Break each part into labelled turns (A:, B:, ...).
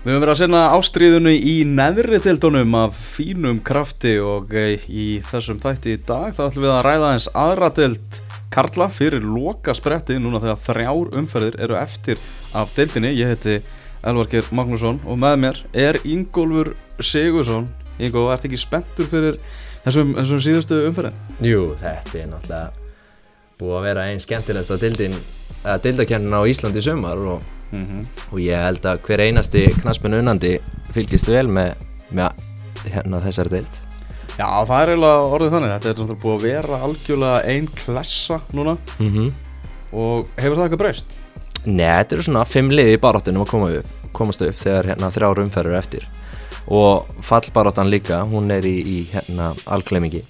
A: Við höfum verið að senna ástríðunni í neðri tildunum af fínum krafti og eh, í þessum þætti í dag þá ætlum við að ræða eins aðra tild Karla fyrir loka spretti núna þegar þrjár umferðir eru eftir af tildinni. Ég heiti Elvarkir Magnússon og með mér er Ingólfur Sigursson. Ingó, ert ekki spenntur fyrir þessum, þessum síðustu umferðin?
B: Jú, þetta er náttúrulega búið að vera einn skemmtilegsta dildakennin á Íslandi sumar og mm -hmm. og ég held að hver einasti knaspin unnandi fylgist vel með, með hérna þessari deilt
A: Já, það er eiginlega orðið þannig þetta er náttúrulega búið að vera algjörlega einn klessa núna mm -hmm. og hefur það eitthvað breyst?
B: Nei, þetta eru svona fimm liði í baráttunum að koma upp, komast upp þegar hérna þrjáru umferður eftir og fallbaráttan líka, hún er í, í hérna algleimingi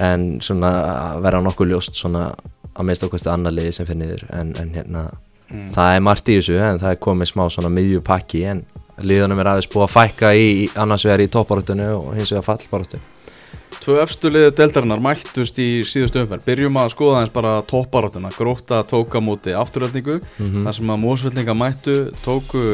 B: en svona vera nokkuð ljóst svona að meðst okkvæmstu annar liði sem finnir en, en hérna mm. það er margt í þessu en það er komið smá svona miðjupakki en liðunum er aðeins búið að fækka í annars vegar í toppbaröttunum og hins vegar fallbaröttu
A: Tvö efstu liði deltarinnar mættust í síðustu umferð byrjum að skoða eins bara toppbaröttuna gróta tóka múti afturöldningu mm -hmm. þar sem að mósvellinga mættu tóku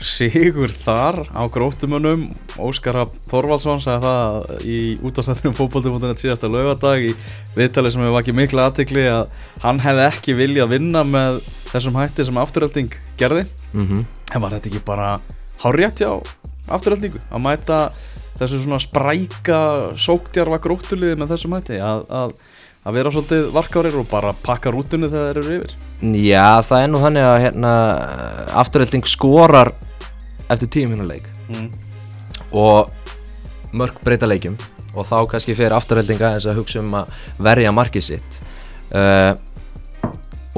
A: sigur þar á gróttumunum Óskar Þorvaldsson sagði það í útastættunum fókbóltumútunum síðasta lögadag í viðtalið sem hefur vakið mikla aðtikli að hann hefði ekki viljað vinna með þessum hætti sem afturölding gerði. Mm -hmm. en var þetta ekki bara hárétt já afturöldingu að mæta þessu svona spræka sóktjarfa gróttuliði með þessum hætti? Að, að, að vera svolítið varkárir og bara pakka rútunni þegar þeir eru yfir?
B: Já það er nú þannig að hérna, afturölding skorar eftir tíminnuleik mm. og mörg breyta leikum og þá kannski fyrir afturöldinga eins að hugsa um að verja markið sitt. Uh,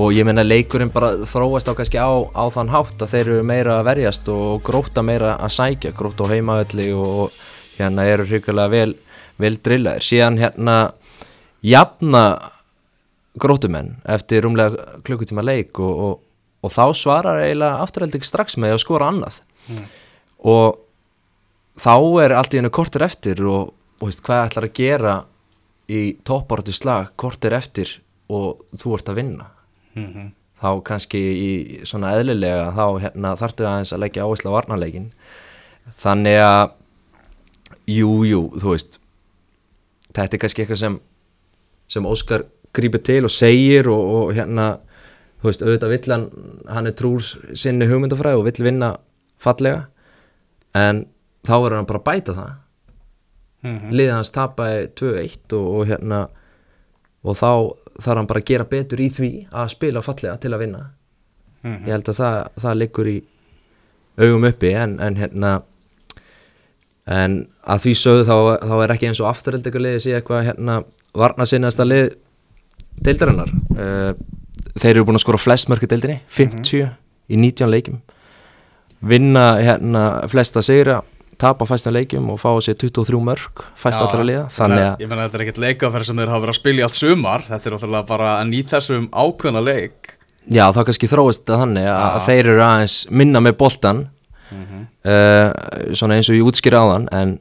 B: og ég menna leikurinn bara þróast á kannski á, á þann hátt að þeir eru meira að verjast og gróta meira að sækja, gróta á heimavelli og hérna eru hrikalega vel, vel drillaðir, síðan hérna jafna grótumenn eftir rúmlega klukkutíma leik og, og, og þá svarar eiginlega afturhalding strax með að skora annað. Mm. og þá er allt í hennu kortir eftir og, og veist, hvað ætlar að gera í toppáratu slag kortir eftir og þú ert að vinna mm -hmm. þá kannski í svona eðlilega þá hérna, þartu aðeins að leggja áherslu á varnarleikin þannig að jújú, jú, þú veist þetta er kannski eitthvað sem sem Óskar grýpur til og segir og, og hérna þú veist, auðvitað vill hann hann er trúr sinni hugmyndafræð og vill vinna fallega en þá verður hann bara að bæta það mm -hmm. liðið hans tapaði 2-1 og, og hérna og þá þarf hann bara að gera betur í því að spila fallega til að vinna mm -hmm. ég held að það, það liggur í augum uppi en, en hérna en að því sögðu þá, þá er ekki eins og afturhaldega liðið sé eitthvað hérna varna sinnasta lið deildarinnar uh, þeir eru búin að skora flest mörgur deildinni 50 mm -hmm. í 19 leikum vinna hérna flesta sigra tapa fæstum leikjum og fá sér 23 mörg fæst allra liða
A: þannig að ég menna þetta er ekkert leikaferð sem þeir hafa verið að spilja allt sumar. Þetta er ótrúlega bara að nýta þessum ákveðna leik.
B: Já þá kannski þróist það þannig að, þeir eru aðeins minna með boltan mm -hmm. uh, svona eins og ég útskýra á þann en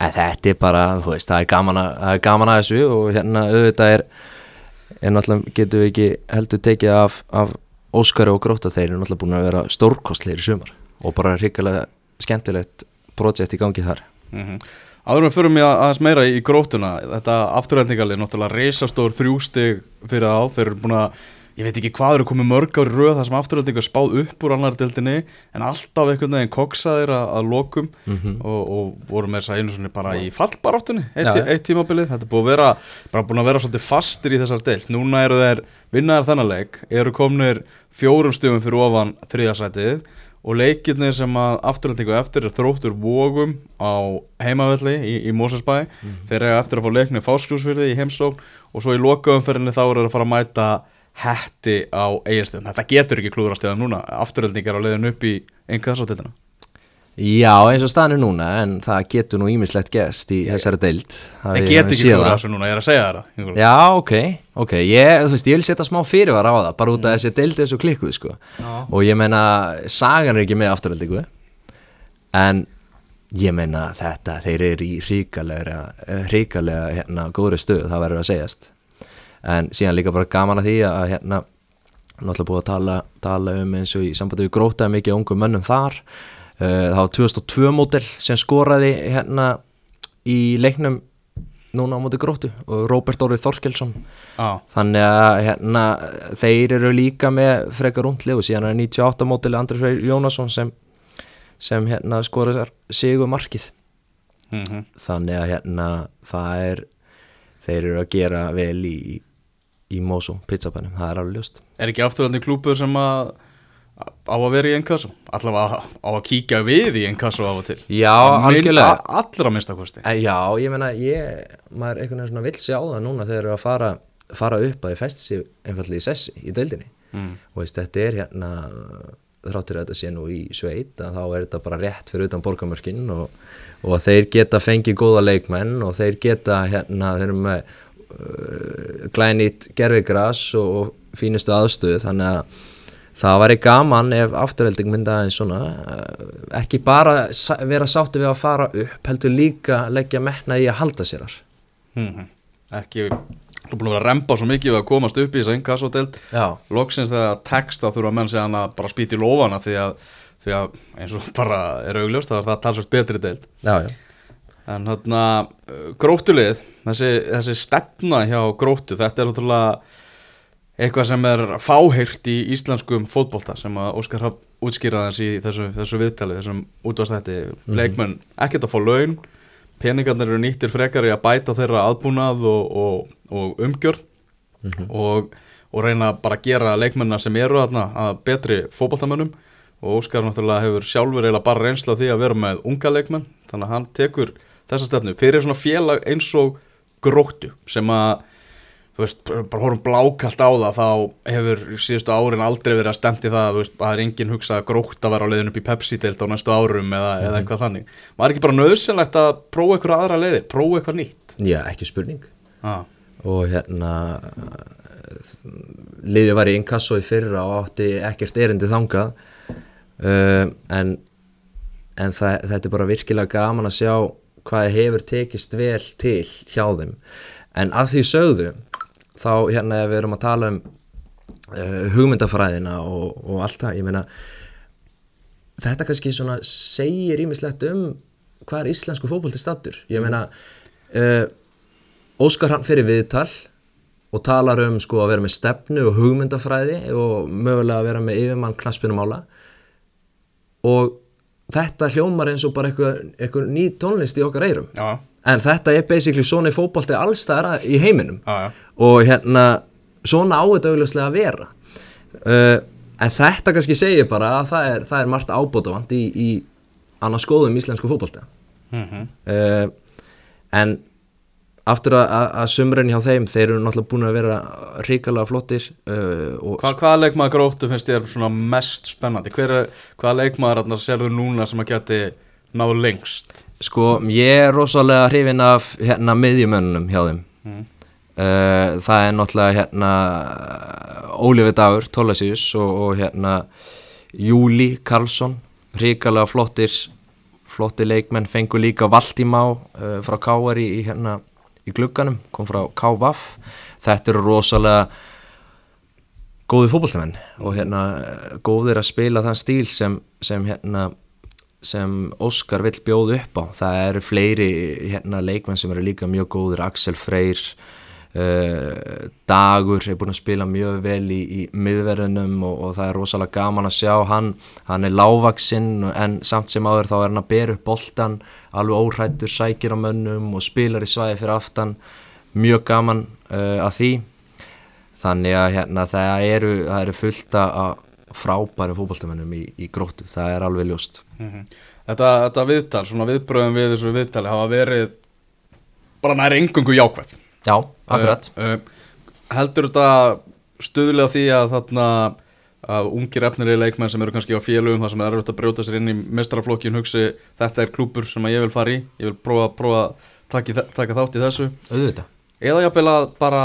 B: þetta er bara veist, það, er gaman að, það er gaman að þessu og hérna auðvitað er en náttúrulega getur við ekki heldur tekið af, af Óskari og Gróta þeir eru náttúrulega búin að vera stórkostleir í sumar og bara ríkilega skemmtilegt projekt í gangi þar mm
A: -hmm. Áður með fyrir mig aðeins meira í grótuna þetta afturhældningali, náttúrulega reysastór þrjústig fyrir á, þeir eru búin að ég veit ekki hvað eru komið mörg ári rauð það sem afturhældninga spáð upp úr annar dildinni en alltaf einhvern veginn koksaðir að, að lokum mm -hmm. og, og voru með þess að einu svona bara í fallbaráttunni eitt, ja. eitt tímabilið, þetta er búin að vera bara búin að vera svolítið fastir í þessar dild núna eru þeir vinnaðar þennanleik eru komnir fjórum stugum fyrir ofan þriðasætið og leikirnir sem að afturhaldingu eftir er þróttur vógum á heimavelli í, í Mósasbæ mm. þeir eru eftir að fá leiknir fásklúsfyrði í heimsókn. Og svo í lokaumferðinni þá eru að fara að mæta hætti á eiginstöðum þetta getur ekki klúðrastöðum núna. Afturhaldingar á leiðin upp í einhverjum
B: Já, eins og staðinu núna en það getur nú ímislegt gest í þessari deilt
A: Það getur ekki klúra þessu núna, ég er að segja það
B: Já, ok, ok, ég, þú veist, ég vil setja smá fyrirvar á það, bara út af mm. þessi deilt þessu klikkuð, sko, Já. og ég meina sagan er ekki með afturhaldingu en ég meina þetta, þeir eru í ríkalega ríkalega, hérna, góðri stöð það verður að segjast en síðan líka bara gaman að því að, hérna náttúrulega búið að tala, tala um eins og í sambandi við grótaði mikið ungum mönnum þar það var 2002 mótel sem skoraði hérna í leiknum núna á móti gróttu og Róbert Orrið Þorskelsson
A: Já,
B: þannig að hérna, þeir eru líka með frekar rúndli og síðan er 98 mótili Andri Freyr Jónasson sem, sem hérna skoraði sigur markið
A: mm
B: þannig að hérna það er þeir eru að gera vel í, í Moso pizzabænum, það er alveg ljóst.
A: Er ekki afturhaldi klúpur sem að á að vera í ennkassu allavega á að kíkja við í ennkassu á og til.
B: Já,
A: Að
B: algjörlega.
A: allra minnstakosti
B: En Já, ég meina, ég, maður einhvern veginn svona vill sjá það núna þegar þeir eru að fara, fara upp að þið festi sig einfallega í sessi í deildinni.
A: Mm.
B: og veist, þetta er hérna þráttur að þetta sé nú í sveit að þá er þetta bara rétt fyrir utan borgamörkin og, og þeir geta fengið góða leikmenn og þeir geta hérna, þeir eru með uh, glænýtt gerfigras og, og fínustu aðstöðu. Þannig að það væri gaman ef afturhelding mynda aðeins svona uh, ekki bara vera sáttu við að fara upp heldur líka leggja metna í að halda sér
A: Mm ekki þú búin að vera að remba svo mikið við að komast upp í þess að ennkassu
B: Já,
A: loksins þegar text þá þurfa menn segja hann að bara spýta í lofana því að, því að eins og bara er augljóst þá er það talsvægt betri deild.
B: Já, já,
A: en hérna gróttulið þessi, þessi stefna hjá gróttu þetta er náttúrulega eitthvað sem er fáheyrt í íslenskum fótbolta sem að Óskar hafði útskýrað þess í þessu, þessu viðtali þessum útvastætti leikmenn ekkert að fá laun peningarnir eru nýttir frekar í að bæta þeirra aðbúnað og, og, og umgjörð. Og, og reyna bara að gera leikmennina sem eru þarna að betri fótboltamönnum. Og Óskar náttúrulega hefur sjálfur eiginlega bara reynsla því að vera með unga leikmenn þannig að hann tekur þessa stefnu fyrir svona félag eins og gróttu sem að þú veist, bara horfum blákalt á það þá hefur síðustu árin aldrei verið að stemti það þú veist, að það er enginn hugsað að grótt að vera á leiðin upp í Pepsi-deild á næstu árum eða, eða eitthvað þannig. Var ekki bara nöðsynlegt að prófa eitthvað aðra leiðir, prófa eitthvað nýtt?
B: Já, ekki spurning.
A: Ah.
B: og hérna liðið var í inkasso í fyrra og átti ekkert erindi þangað. Uh, en, en það, þetta er bara virkilega gaman að sjá hvað hefur tekist vel til hjá þeim. En að því sögðu þá hérna við erum að tala um uh, hugmyndafræðina og, og allt það, ég meina þetta kannski svona segir ímislegt um hvað er íslensku fótbolti stattur ég meina uh, Óskar hann fyrir viðtal og talar um sko að vera með stefnu og hugmyndafræði og mögulega að vera með yfirmann knaspinumála og þetta hljómar eins og bara eitthvað, eitthvað ný tónlist í okkar eyrum.
A: Já,
B: en þetta er basically svona í fótbolti allstæðara í heiminum.
A: Já, já,
B: og hérna svona á þetta augljóslega að vera. Uh, en þetta kannski segir bara að það er, það er margt ábótavant í, í annars góðum íslensku fótbolta.
A: Mm
B: uh, en aftur að, sumrun hjá þeim þeir eru náttúrulega búin að vera ríkalega flottir uh,
A: Hva, Hvaða leikmaður gróttu finnst þér svona mest spennandi? Hver, er- hvaða leikmaður þarna sérðu núna sem að geti náðu lengst?
B: Sko ég er rosalega hrifin af hérna miðjumönnum hjá þeim
A: Mm.
B: uh, það er náttúrulega hérna Ólifi Dagur, Tólasíus og, og hérna Júli Karlsson ríkalega flottir flottir leikmenn, fengur líka Valdímá uh, frá Káar í, hérna, í glugganum, kom frá Kávaf þetta eru rosalega góði fótbolltamenn og hérna eh, góðir að spila þann stíl sem, sem hérna sem Óskar vill bjóða upp á. Það eru fleiri hérna leikmenn sem eru líka mjög góðir, Axel Freyr uh, Dagur er búin að spila mjög vel í, í miðverðinum og, og það er rosalega gaman að sjá hann, hann er lágvaksinn en samt sem áður þá er hann að bera upp boltan, alveg óhrættur sækir á mönnum og spilar í svæði fyrir aftan. Mjög gaman uh, að því. Þannig að hérna það eru, það eru fullt af frábærum fótballtamennum í, í gróttu, það er alveg ljóst.
A: Mhm. Þetta, þetta viðtal, svona viðbröðum við þessu viðtali hafa verið bara næri engungu jákvæð.
B: Já, akkurat.
A: Uh, uh, Heldur þetta stuðlega því að þarna að ungir efnirlega leikmenn sem eru kannski á félugum þar sem er erfitt að brjóta sér inn í mestraraflokkin hugsi þetta er klúpur sem ég vil fara í. Ég vil prófa, að taka, í þátt í þessu.
B: Auðvitað.
A: Eða jafnvel að bara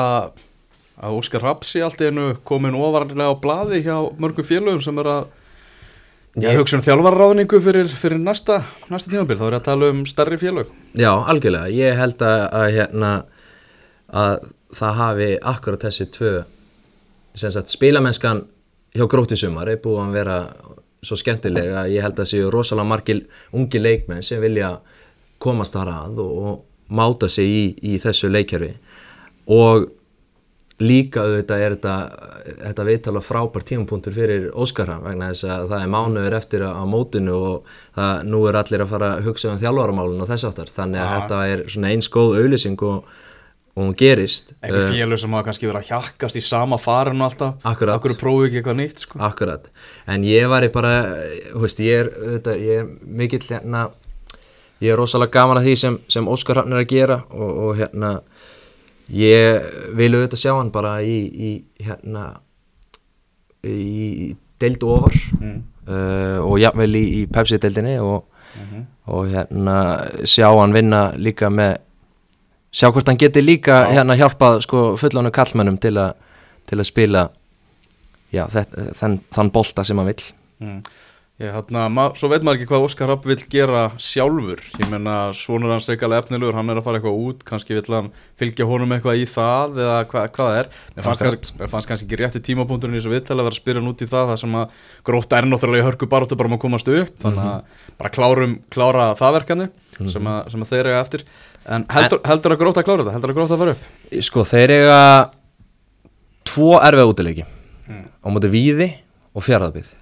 A: að Óskar Rapsi allt í einu komin ofarlega á blaði hjá mörgum félugum sem er að Ég- hugsa um þjálfarráðningu fyrir, fyrir næsta, næsta tímabil, þá er ég að tala um stærri félög.
B: Já, algjörlega, ég held að, að hérna að það hafi akkurat þessi tvö sem sagt spilamennskan hjá gróttu sumar er búið að vera svo skemmtileg að ég held að séu rosalega margir ungi leikmenn sem vilja komast þar að og, og máta sig í, í þessu leikjörfi og líka auðvitað er þetta, þetta viðtala frábær tímapunktur fyrir Óskara vegna þess að það er mánuður eftir á mótinu og það, nú er allir að fara að hugsa um þjálfaramálun og þess aftar þannig að
A: Ja.
B: þetta er svona eins góð auðlýsing og, og hún gerist
A: einhver
B: Eh,
A: félug sem hafa kannski verið að hjakkast í sama farinu alltaf
B: Akkurat.
A: Akkur prófið ekki eitthvað nýtt sko.
B: Akkurat, en ég var bara, þú veist, ég er, auðvitað, ég er mikill hérna, ég er rosalega gaman að því sem, sem Óskar Hrafn er að gera og, og hérna, ég vil auðvitað sjá hann bara í, í hérna, í deild ofar
A: Mm.
B: uh, og jafnvel í, í Pepsi-deildinni og,
A: Mhm.
B: og hérna sjá hann vinna líka með, sjá hvort hann geti líka hérna hjálpað sko fullánu kallmönnum til, a, til að spila já, þetta, þann, þann bolta sem hann vill
A: Mm. Ég, ma svo veit maður ekki hvað Óskar Rapp vill gera sjálfur. Ég menna svonur hans reikalega efnilegur hann er að fara eitthvað út, kannski vill hann fylgja honum eitthvað í það eða hva, hvað það er. Mér fannst, kannski, fannst kannski ekki rétti tímapunkturinn í þessu viðtæli að vera að spyrja hann út í það það sem að gróta er náttúrulega í hörku baróttu bara um að komast upp þannig að bara klárum, klára það verkefni sem, að, sem að þeir eiga eftir. En heldur, heldur að gróta að klára þetta, heldur að gróta að fara upp?
B: Sko þeir eiga tvo erfið útileiki.
A: Mm.
B: á móti víði og fjaraðbyggð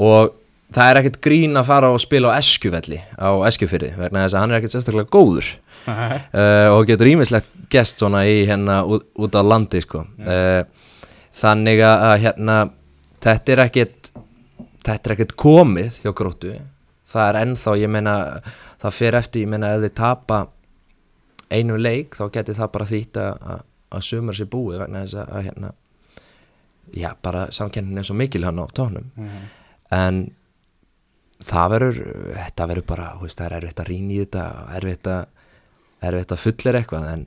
B: og það er ekkert grín að fara og spila á eskjuvelli á eskjufyrði vegna þess að hann er ekkert sérstaklega góður. Uh, og getur ímislegt gest svona í hérna út, út á landi sko. uh, þannig að hérna þetta er ekkert þetta er ekkert komið hjá gróttu. Það er ennþá, ég meina það fer eftir, ég meina ef þið tapa einu leik þá geti það bara þýtt að, sumar sér búið vegna þess að, hérna já, bara samkennin er svo mikil hann á tónum en það verður, þetta verður bara veist, það er erfitt að rýna í þetta erfitt að, erfitt að fullir eitthvað en,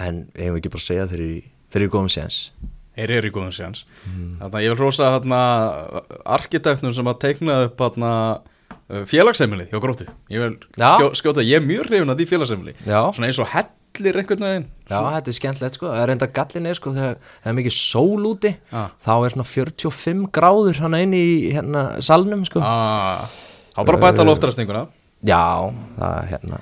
B: en eigum við ekki bara að segja þeir eru góðum séns.
A: Þeir eru góðum séans Þannig að ég vil rosa þarna arkitektnum sem að teikna upp þarna uh, félagsheimili hjá gróttu. Ég vil skjóta, ég er mjög hrifin að því félagsheimili
B: Já.
A: Svona eins og hellir einhvern veginn.
B: Já, þetta er skemmtilegt sko, það er enda gallin er sko þegar það er mikið sól úti
A: Já.
B: þá er svona 45 gráður hann inn í hérna salnum sko.
A: Ah, Þá bara bæta loftrastinguna
B: Já, það hérna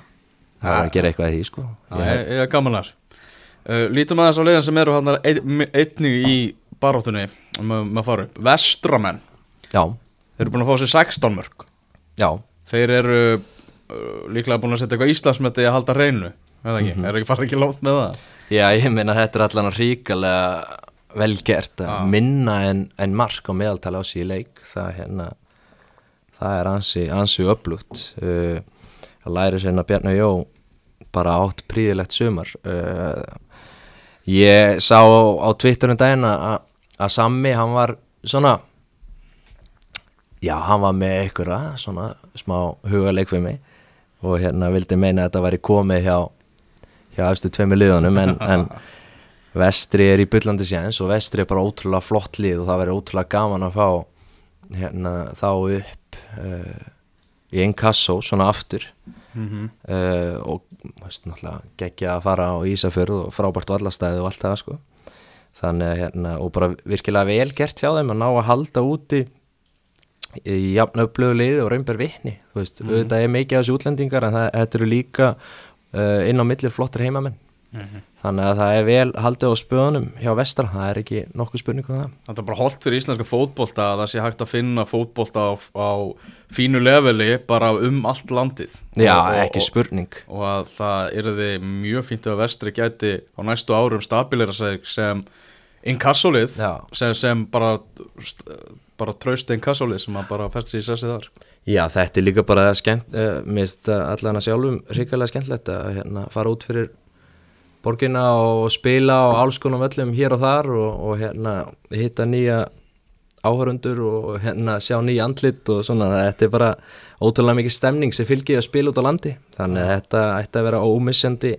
B: það er að gera eitthvað í því sko.
A: Já, ég, er gaman að uh, Lítum aðeins á leiðin sem eru hann einnig í baráttunni með, með að fara upp. Vestramenn,
B: Já,
A: þeir eru búin að fá sér 16 mörg
B: já,
A: Þeir eru uh, líklega búin að setja eitthvað Íslandsmeti að halda reynu ekki, er ekki fara ekki langt með það?
B: Já, ég meina þetta er allan ríkalega vel gert að
A: Já.
B: minna en, en mark á meðaltali á í leik. Það hérna það er ansi, ansi upplugt uh, að læri sinna Bjarni Jó bara átt príðilegt sumar. Uh, ég sá á, á Twitter um daginn að að Sammi hann var svona já hann var með einhverja svona smá hugaleik við mig og hérna vildi meina að þetta væri komið hjá hjá efstu tveimur liðunum en, en vestri er í byllandi séns og vestri er bara ótrúlega flott lið og það væri ótrúlega gaman að fá hérna, þá upp uh, í einn kassó svona aftur.
A: Mm
B: uh, og veist, náttúrulega geggja að fara á Ísafjörð og frábært vallastæði og allt það sko. Þannig að hérna og bara virkilega vel gert hjá þeim að ná að halda úti í jafn upplöðu liði og raunber vitni. Þú veist, auðvitað er mikið af þessu útlendingar en það, þetta eru líka uh, inn á millir flottir heimamenn. Þannig að það er vel haldið á spöðunum hjá vestra, það er ekki nokkuð spurning um það.
A: Þetta er bara holdt fyrir íslenska fótbolta að það sé hægt að finna fótbolta á, á fínu leveli bara um allt landið.
B: Já,
A: og, og,
B: ekki spurning.
A: og að það yrði mjög fínt ef vestri gæti á næstu árum stabilera sig sem inkassolið
B: Já.
A: sem, sem bara bara trausti inkassolið sem að bara festi sér í sessi þar.
B: Já, þetta er líka bara skemmt, uh, mist allan að sjálfum hrikalega skemmtilegt að hérna, fara út fyrir borgina og spila á alls konar völlum hér og þar og, og hérna hitta nýja áhörundur og hérna sjá nýja andlit og svona, þetta er bara ótrúlega mikið stemning sem fylgir að spila út á landi. Þannig að þetta ætti að vera ómissandi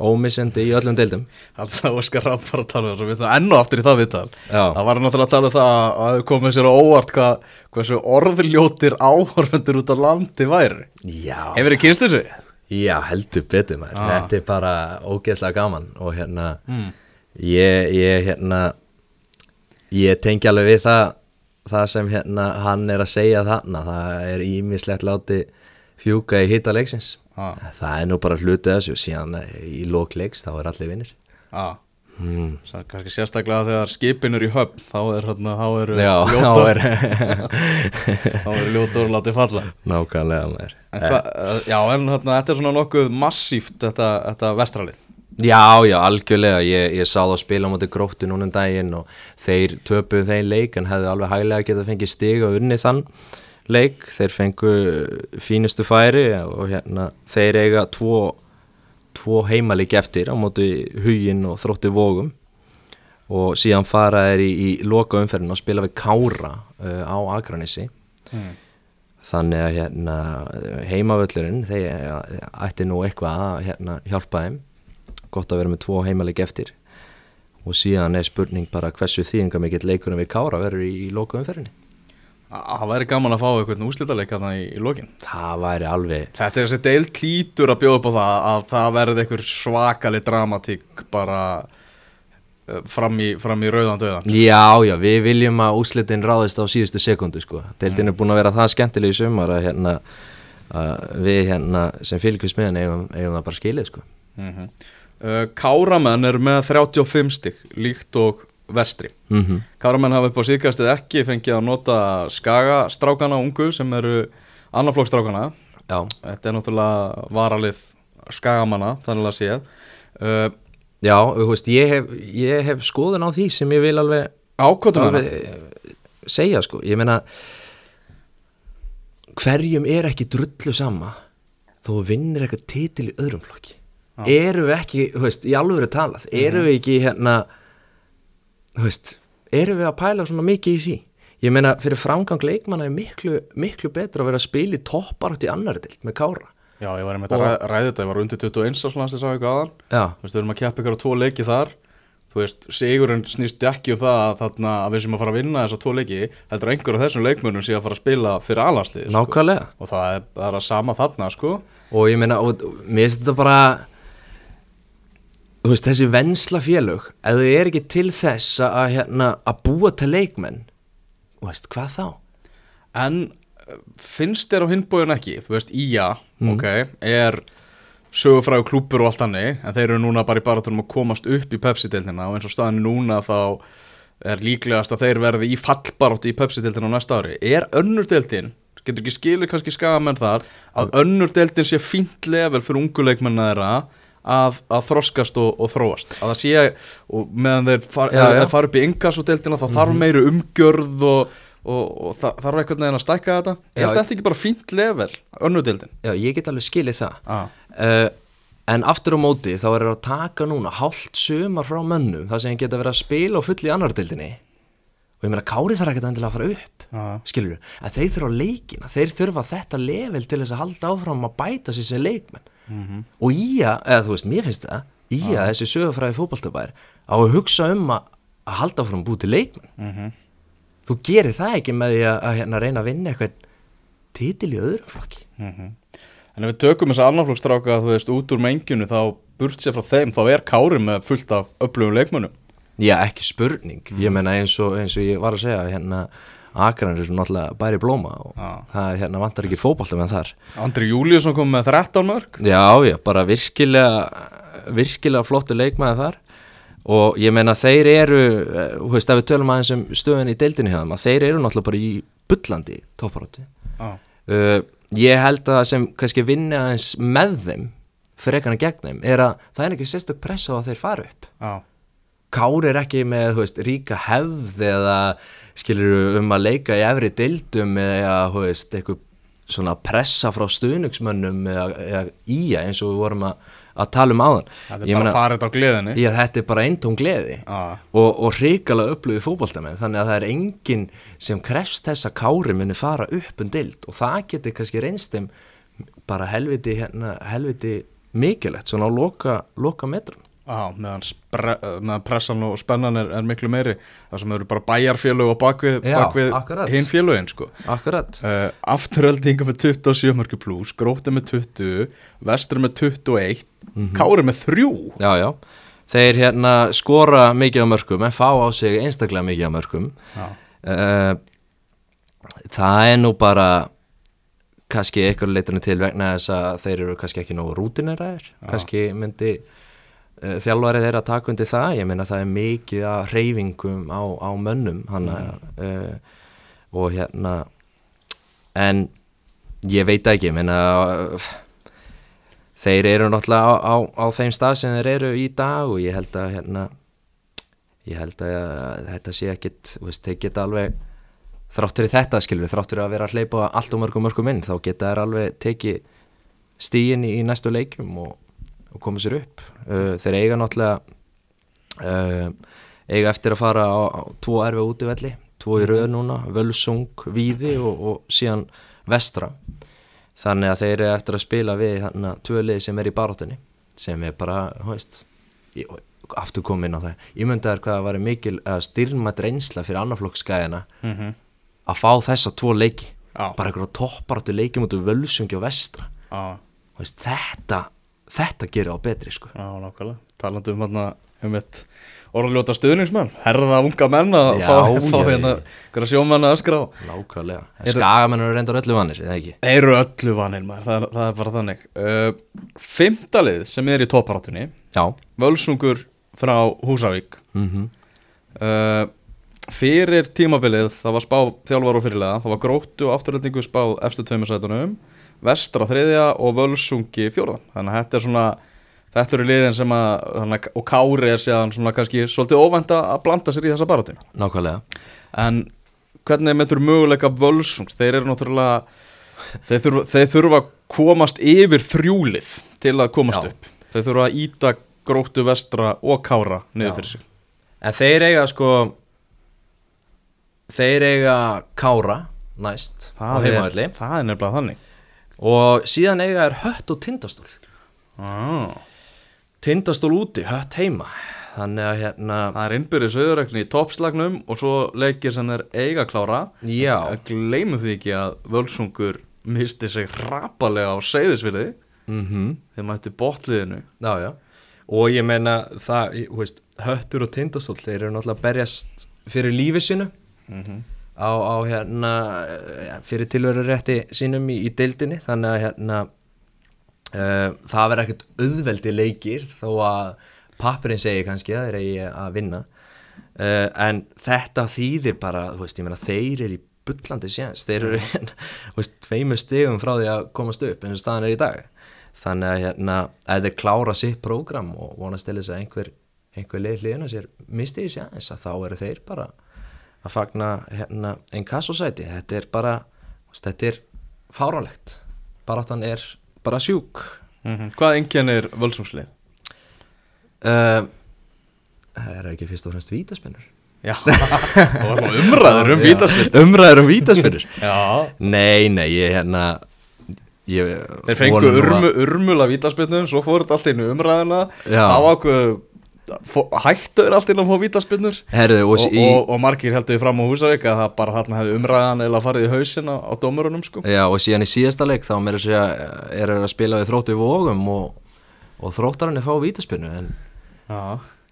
B: ómissandi í öllum deildum
A: Þannig að Óskar Rapp var að tala um þessu við það enn og aftur í það viðtal. Það var náttúrulega að tala um það að það komið sér á óvart hvað, hversu orðljótir áhorfendur út á landi væri
B: Já,
A: Hefur þið kynst þessu?
B: Já, heldur betur maður,
A: Ah.
B: þetta er bara ógeðslega gaman og hérna
A: Mm.
B: ég, ég hérna ég tengi alveg við það það sem hérna hann er að segja þarna það er ímislegt láti fjúka í hita leiksins
A: Já.
B: það er nú bara hluti af þessu. Síðan í lók leiks þá er allir vinnir
A: Já,
B: hmm.
A: Kannski sérstaklega þegar skipin er í höfn þá er hérna, þá eru
B: Já, þá er
A: þá eru ljótar látið falla.
B: Nákvæmlega maður.
A: En hva, Já, en hérna, þetta er svona nokkuð massíft þetta, þetta vestralið.
B: Já, já, algjörlega, ég, ég sá það spila á móti gróttu núna um daginn og þeir töpuð þeir leik en hefðu alveg hæglega getað fengið stig og unni þann leik, þeir fengu fínustu færi og hérna þeir eiga tvo, tvo heimalík eftir á móti huginn og þrótti vógum og síðan fara þeir í, í loka umferðin og spila við Kára uh, á Akranissi
A: mm.
B: þannig að hérna heimavöllurinn þeir ætti nú eitthvað að hérna, hjálpa þeim. Gott að vera með tvo heimalik eftir. Og síðan er spurning bara hversu þýðinga mikill leikurinn við Kára verður í, í loka umferðinni
A: Það væri gaman að fá að það í, í lokin
B: það væri alveg
A: Þetta er þessi deil klítur að bjóða upp á það að það verði eitthvað svakalig dramatík bara uh, fram í, fram í rauðan döðan
B: Já, já, við viljum að úslitin ráðist á síðustu sekundu sko. Deildin er búin að vera það skemmtileg í sumar að, hérna, að við hérna, sem fylgjum smiðan eigum, eigum það bara skilið sko.
A: mm -hmm. Káramenn eru með 35 stygg líkt og vestri.
B: Mm -hmm.
A: Káramenn hafa upp á síðkastið ekki fengið að nota skagastrákana ungu sem eru annarflokkstrákana
B: Já,
A: Þetta er náttúrulega varalið skagamanna þannig að séð uh,
B: já þú veist, ég hef, ég hef skoðun á því sem ég vil alveg, alveg eh, segja sko. Ég meina, hverjum er ekki drullu sama þó vinnir eitthvað titil í öðrum flokki. Eru við ekki, þú veist, í alvöru talað, eru við ekki hérna, þú veist, eru við að pæla svona mikið í því? Ég meina, fyrir framgang leikmanna er miklu, miklu betra að vera að spila í topparátt í annari dild með kára.
A: Já, ég var einmitt að ræ- ræða þetta, ég var undir 21 áslandstis á eitthvað aðan Þú veist, við erum að keppa ykkur á tvo leiki þar Þú veist, sigurinn snýst ekki um það að, þarna, að við sem að fara að vinna þessa tvo leiki heldur einhver af þessum leikmönnum sé að fara að spila fyrir alanslið sko.
B: nákvæmlega.
A: og það er bara sama þarna sko.
B: og ég meina, og, og, mér finnst þetta bara þú veist, þessi vensla félög ef þau er ekki til þess að, að, hérna, að búa til leikmenn veist, hvað þá?
A: En eh, finnst þér á hinbóðin ekki? Þú veist, Ía, ok, er sögufræðu klúpur og allt hannig en þeir eru núna bara í baratunum að komast upp í Pepsi-deildina og eins og staðan er núna þá er líklegast að þeir verði í fallbarótti í Pepsi-deildina á næsta ári. Er önnur deildin, getur ekki skilið kannski skagamenn þar, að önnur deildin sé fínt level fyrir unguleikmenna þeirra að, að þroskast og, og þróast. Að það sé, og meðan þeir, far,
B: já.
A: þeir fara upp í inkasso-deildina þá þarf meiri umgjörð og, og, og það þarf einhvern veginn að stækka þetta. Er þetta ekki bara fínt level, önnur deildin?
B: Já, ég get alveg skilið það. Uh, en aftur á móti þá er það að taka núna hálft sumar frá mönnum það sem geta verið að spila og full í annar dildinni og ég meina Kári þarf ekkert endilega að fara upp
A: Ah.
B: skilur en þeir þurfa leikina þeir þurfa þetta level til þess að halda áfram að bæta sér sem leikmenn
A: Mhm.
B: og Ía, eða þú veist, mér finnst það Ía, þessi sögufræði fótballtabær á að hugsa um að, að halda að búi til leikmenn
A: Mhm.
B: þú gerir það ekki með því að, að hérna, reyna að vinna eitthvað titil í öðrum flokki
A: Mhm. En ef við tökum þessa annarflokksstráka þú veist út úr mengjunu þá burt sér frá þeim þá er Kári með fullt af öflugum leikmönnum
B: Já, ekki spurning, ég menna eins og, eins og ég var að segja hérna Akran er náttúrulega bæri blóma og
A: Já.
B: það hérna, vantar ekki fótballta með þar
A: Andri Júliusson kom með 13 mörg
B: Já, já, bara virkilega virkilega flottu leikmaði þar og ég meina þeir eru eh, þú veist, ef við tölum aðeins um stöðun í deildinni hjá þeim að þeir eru náttúrulega bara í bullandi topparótti
A: ah.
B: uh, ég held að það sem kannski vinna aðeins með þeim frekar en gegn þeim er að það er ekki sérstök pressa á að þeir fara upp
A: ah.
B: Kári er ekki með þú veist, ríka hefð eða skilur um að leika í efri dildum eða veist, eitthvað svona pressa frá stuðningsmönnum eða, eða ía eins og við vorum að, að tala um áðan?
A: Það er
B: Ég
A: bara farið á gleðinni.
B: Já, þetta er bara eintóm gleði.
A: Ah.
B: og, og hrikalega upplöðu fótboltamenn þannig að það er enginn sem krefst þess að Kári muni fara upp um dild og það getur kannski reynst þeim bara helviti, hérna, helviti mikilvægt svona á loka, loka metrun
A: Ah, meðan, meðan pressan og spennan er, er miklu meiri það sem eru bara bæjarfélög og bakvið, bakvið hinn félögin sko.
B: Akkurat.
A: Uh, afturöldinga með 27 mörgur pluss gróti með 20 vestur með 21 Kári með 3
B: Já, já. Þeir hérna skora mikið á mörgum en fá á sig einstaklega mikið á mörgum. Uh, Það er nú bara kannski eitthvað leiturinn til vegna þess að þeir eru kannski ekki nógu rútineraðir kannski myndi uh, þjálfari þeirra taka undir það. Ég meina það er mikið að reyfingum á, á mönnum hana, uh, og hérna en ég veit ekki, ég meina uh, þeir eru náttúrulega á, á, á þeim stað sem þeir eru í dag og ég held að hérna ég held að þetta sé ekkit veist, þeir geta alveg þráttur í þetta skilur, þráttur að vera að hleypa allt og mörgum mörgum inn, þá geta þær alveg tekið stíin í, í næstu leikjum og, og koma sér upp. Uh, þeir eiga náttúrulega uh, eiga eftir að fara á, á tvo erfi útivelli, tvo í rauð núna Völsung, Víði og, og síðan Vestra. Þannig að þeir eru eftir að spila við hérna tvölið sem er í baróttunni sem er bara, ég, aftur komin á það, ég myndi að hvað að vera mikil styrmætt reynsla fyrir annarflokksgæðina
A: mm -hmm.
B: að fá þessa tvo leiki.
A: Já.
B: bara einhverja topparáttu leiki mútið völsungi og vestra. Þú veist, þetta, þetta gerir á betri sko.
A: já, nákvæmlega. Talandi um hérna um eitt orðljóta stuðningsmenn Herða unga menn að
B: Já,
A: fá, fá hérna hverja sjómenn að öskra á.
B: Nákvæmlega, en
A: Er-
B: skagamenn eru reyndar öllu vanir, eða ekki?
A: Eru öllu vanir maður, það það er bara þannig. Uh, Fymtalið sem er í topparáttunni
B: já,
A: Völsungur frá Húsavík.
B: Mhm.
A: Uh, Fyrir tímabilið það var spá þjálfar og fyrirlega Það var gróttu og afturöldingu spá efstu tveimur sætunum Vestra þriðja og Völsungi fjórða. Þannig að þetta er svona Þetta eru liðin sem að þannig, Og Kári er séðan svona kannski Svolítið óvænta að blanda sér í þessa baráttu.
B: Nákvæmlega.
A: En hvernig metur möguleika Völsungs? Þeir eru náttúrulega Þeir þurfa, þeir þurfa að komast yfir þrjúlið Til að komast
B: Já.
A: upp. Þeir þurfa að íta gróttu vestra og Kára Niður fyrir sig.
B: En þeir eiga sko þeir eiga Kára næst á
A: er, það er nefnilega þannig
B: og síðan eiga er hött og tindastól.
A: Ah.
B: tindastól úti, hött heima. Þannig að hérna
A: Það er innbyrðis auðurekni í toppslagnum og svo leikir sem þeir eiga klára.
B: Já,
A: Gleimum því ekki að Völsungur misti sig hrapalega á seyðisviliði
B: mhm.
A: Þeir mættu botliðinu
B: Já, já. Og ég meina það, veist, höttur og tindastóll, þeir eru náttúrulega berjast fyrir lífi sínu.
A: Mm
B: á, á hérna, fyrir tilverurétti sínum í, í deildinni, þannig að hérna, uh, það verður ekkert auðveldi leikir þó að pappirinn segir kannski að þeir eigi að vinna. Uh, en þetta þýðir bara, þú veist, ég meina þeir eru í bullandi séns, þeir eru þú veist, tveimur stegum frá því að komast upp eins og staðan er í dag. Þannig að hérna, ef þeir klára sitt prógram og vonast til þess að einhver einhver leið hliðina sér misti í séns að þá eru þeir bara að fagna hérna einn kassosæti þetta er bara, þetta er fáránlegt, baráttan er bara sjúk.
A: Hvað einkennir Völsungslið?
B: uh, það er ekki fyrst og fremst vítaspinnur
A: Já, það var svona umræður um vítaspil
B: umræður um vítaspinnur nei, nei, ég hérna ég,
A: Þeir fengu urmu, urmula vítaspilnum svo fór þetta allt inn í umræðina
B: Já.
A: Á ákveð hættuður allt inn að fá vítaspinnur
B: Herðu, og,
A: og,
B: í,
A: og, og margir heldur frám á Húsavík að það bara þarna hefði umræðan eða farið í hausin á, á dómurunum sko.
B: Já, og síðan í síðasta leik þá meira að segja er að spila við þróttu í vógum og, og þróttarinn er fá vítaspinnu en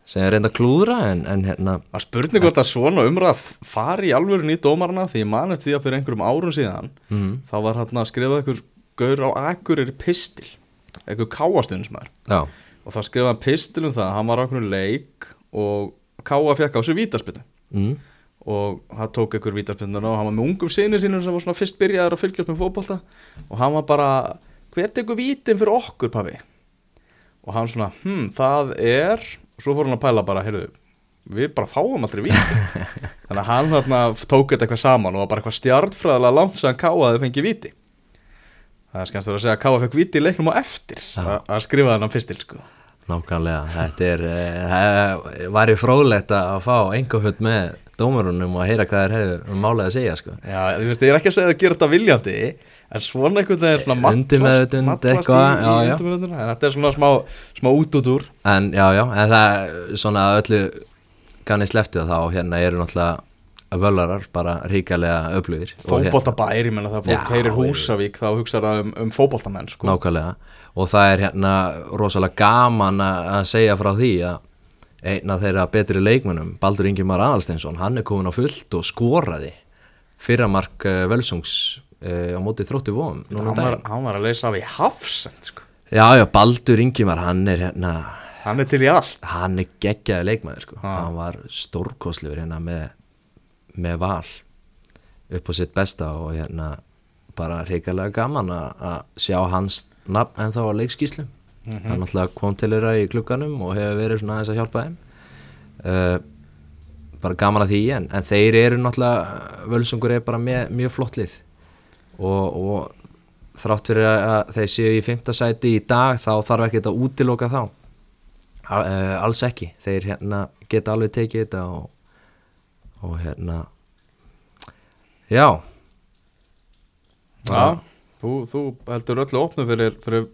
B: sem er reynda klúðra en, en hérna
A: Það er spurning hvort að svona umræð fari í alvöru í dómarna því ég mani því að fyrir einhverjum árum síðan
B: mm,
A: þá var hann að skrifa einhver gaur á Akureyri pistil einhver káastundismæður
B: já,
A: og það skrifaði pistil um það að hann var á einhverju leik og káa fekk á sig vítaspinnu
B: mm,
A: og hann tók einhver vítaspinnuna og hann var með ungum sinni sínum sem var svona fyrst byrjaður að fylgjast með fótbolta. Og hann var bara hver tekur vítin fyrir okkur pabbi? Og hann svona hm það er og svo fór hann að pæla bara heyrðu við bara fáum aldrei víti. Þannig að hann þarna tók þetta eitthvað saman og var bara eitthvað stjartfræðilega langt sem hann káaði fengi víti það er skemmst að segja að káa fekk víti í leiknum á eftir. Að að skrifa hann fyrstil sko.
B: Nákvæmlega þetta er, uh, var ég fróðlegt að fá engaföld með dómarunum og að heyra hvað þeir hefur um málið að segja sko.
A: Já, þú veist, ég er ekki að segja að gera þetta viljandi en svona einhvern veginn er svona matlast, matlast í,
B: eitthvað,
A: í en þetta er svona smá, smá út út úr.
B: En já, já, en það svona að öllu kanni sleftið þá hérna eru náttúrulega völlarar bara ríkalega öflugir Og hér-
A: fótboltabær, ég menna það fólk heyrir Húsavík þá hugsaður það um, um fótboltamenn sko.
B: nákvæmlega og það er hérna rosalega gaman að segja frá því að einn af þeirra betri leikmönnum Baldur Ingimar Aðalsteinsson, hann er komin á fullt og skoraði fyrramark uh, Völsungs uh, á móti þróttu vóum núna um
A: hann, hann var að leysa af í hafsend sko.
B: Já, já, Baldur Ingimar, hann er hérna
A: hann er til í allt
B: hann er geggjaði leikmaður sko.
A: Já.
B: hann var stórkostlegur hérna með, með val upp á sitt besta og hérna bara reikalega gaman að sjá hans nafn en þá á leikskíslu hann náttúrulega kom til þeirra í klukkanum og hefur verið svona aðeins að hjálpa þeim. Uh, bara gaman að því en, en þeir eru náttúrulega völsungur er bara með mjög flott lið. Og, og þrátt fyrir að þeir séu í fymta sæti í dag þá þarf ekki að útiloka þá. Uh, alls ekki. Þeir hérna geta alveg tekið þetta og, og hérna já.
A: Já, þú, þú heldur öllu opnu fyrir, fyrir,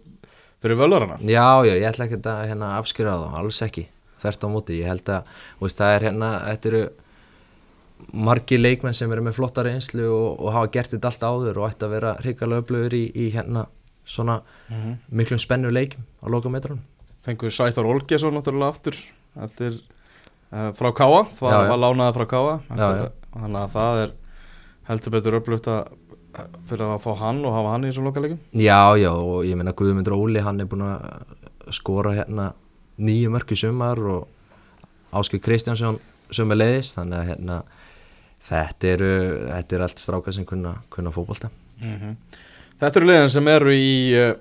A: fyrir völarana
B: já, já, ég ætla ekki að hérna, afskjöra þá, alls ekki. Þvert á móti, ég held að veist, það er hérna, þetta eru margir leikmenn sem eru með flotta reynslu og, og hafa gert þetta allt áður og ætti að vera hrikalega öflugur í, í hérna svona miklum spennu leikum á lokametrunum.
A: Fengur Sæþór Olgesson náttúrulega aftur eftir, frá Káa það
B: Já,
A: var lánaði frá Káa þannig að það er heldur betur upplugt að fyrir að fá hann og hafa hann í þessum lokalegjum
B: Já, já, og ég meina Guðmundur Óli hann er búin að skora hérna nýju mörk í sumar og Áskil Kristjánsson sömu leiðis, þannig að hérna þetta eru, þetta eru allt strákar sem kunna, kunna fótbolta.
A: Þetta eru liðin sem eru í uh,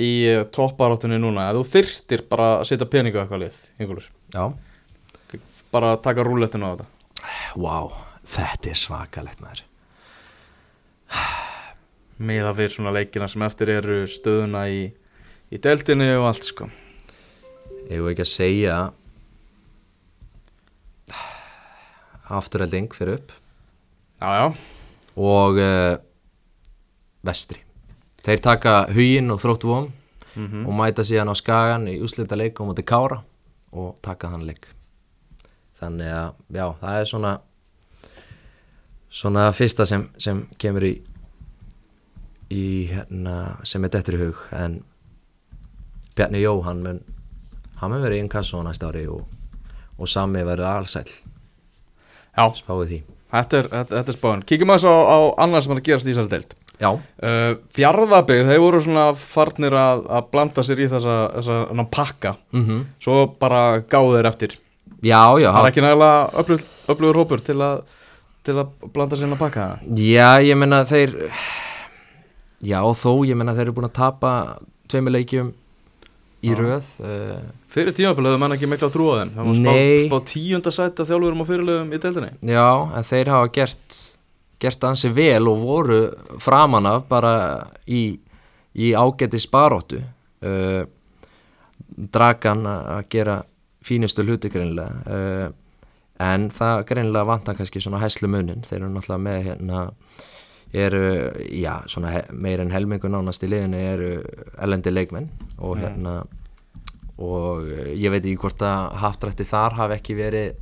A: í uh, topparáttunni núna. Þú þyrtir bara að setja peninga eitthvað lið Ingólfur,
B: Já,
A: bara að taka rúlettinu á þetta?
B: Vá, þetta er svakalegt maður.
A: Miða fyrir svona leikina sem eftir eru stöðuna í, í deltinu og allt sko.
B: Ég vil ekki að segja afturhelding fyrir upp?
A: Já, já,
B: og uh, vestri. Þeir taka huginn og þróttu vom og mæta síðan á skagan í úslita leik og múti kára og taka hann leik þannig að já, það er svona svona fyrsta sem, sem kemur í í hérna sem er dettur í hug. En Bjarni Jó hann mun hann mun verið í inkasso næsta ári og, og sami verður allsæll
A: já.
B: Spáði því.
A: Þetta er, er spáðan Kíkjum aðeins á, á annað sem er að gerast í þessari deild.
B: Já,
A: uh, Fjarðabygg, þeir voru svona farnir að, að blanda sér í þessa, þessa pakka.
B: Mm
A: Svo bara gáðu þeir eftir
B: já, já.
A: Það er ekki nægilega öflugur, hópur til að, til að blanda sér inn að pakka
B: Já, ég menna þeir Já, þó, ég menna þeir eru búin að tapa tveimur leikjum í röð uh,
A: Fyrir hefur menn ekki mikla að trúa þeim. Það var spá, spá tíunda sætt að þjálfurum og fyrirliðum í deildinni.
B: Já, en þeir hafa gert gert ansi vel og voru framan af bara í, í ágæti sparóttu uh, Dragan að gera fínustu hluti greinilega. Uh, en það greinilega vantar kannski svona hæslu munin þeir eru náttúrulega með hérna eru, já, svona meir en helmingu nánast í liðinu eru elendi leikmenn og hérna og eh, ég veit ekki hvort að haftrætti þar hafi ekki verið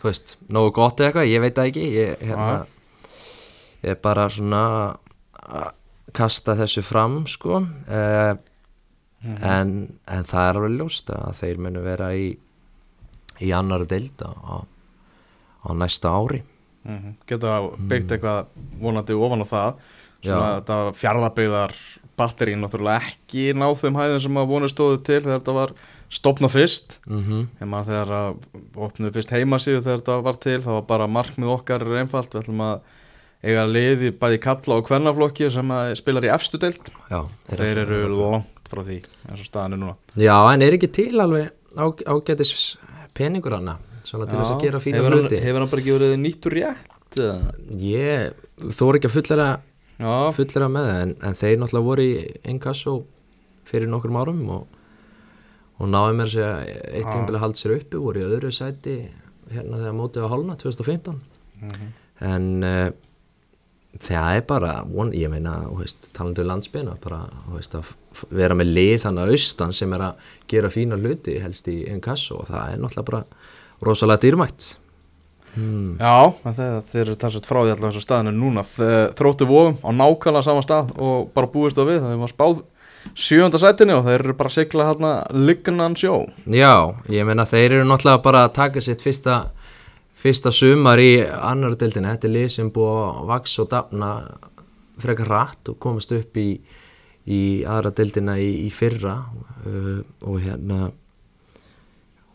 B: þú veist, nógu gott eða eitthvað, ég veit það ekki. Ég, hérna, ég er bara svona að kasta þessu fram sko. Uh, en, en það er alveg ljóst að þeir munu vera í í annar deild á, á næsta ári.
A: Mm -hmm. Geta byggt eitthvað vonandi ofan á það. Þetta fjarðabyggðar batterín náttúrulega ekki ná þeim hæðum sem að vonið stóðu til þegar þetta var stopnað fyrst.
B: Mm
A: maður þegar að opnuðu fyrst heimasíðu þegar þetta var til það var bara markmið okkar er einfalt. Við ætlum að eiga liði bæði kalla og kvennaflokki sem spilar í efstu deild.
B: Já,
A: þeir eru langt frá því eins og staðan er núna.
B: Já, en er ekki til alveg á, ágætis peningur hana svona til þess að gera fína
A: hefur hann,
B: hluti?
A: hefur hann bara ekki verið nýttur rétt?
B: Ég þóri ekki að fullera
A: Já,
B: fullera með það en, en þeir náttúrulega voru í inkasso fyrir nokkrum árum og, og náðu mér sér eitt tímabili hald sér uppi, voru í öðru sæti hérna þegar mótið var hálna 2015 en uh, það er bara, von, ég meina talandu landsbyrna bara veist, vera með lið þannig að austan sem er að gera fína hluti helst í inkasso og það er náttúrulega bara rosalega dýrmætt. Hmm.
A: Já, þeir, eru talsvægt frá því allavega staðan er núna. Þróttu vofum á nákvæmlega sama stað og bara búist það við, það var spáð sjönda sætinu og þeir eru bara að sigla hérna lignan sjó.
B: Já, ég meina þeir eru náttúrulega bara að taka sitt fyrsta fyrsta sumar í annar deildinni, þetta er lið sem búið að vaks og dafna frekar rætt og komast upp í, í aðra deildina í, í fyrra. Uh, og hérna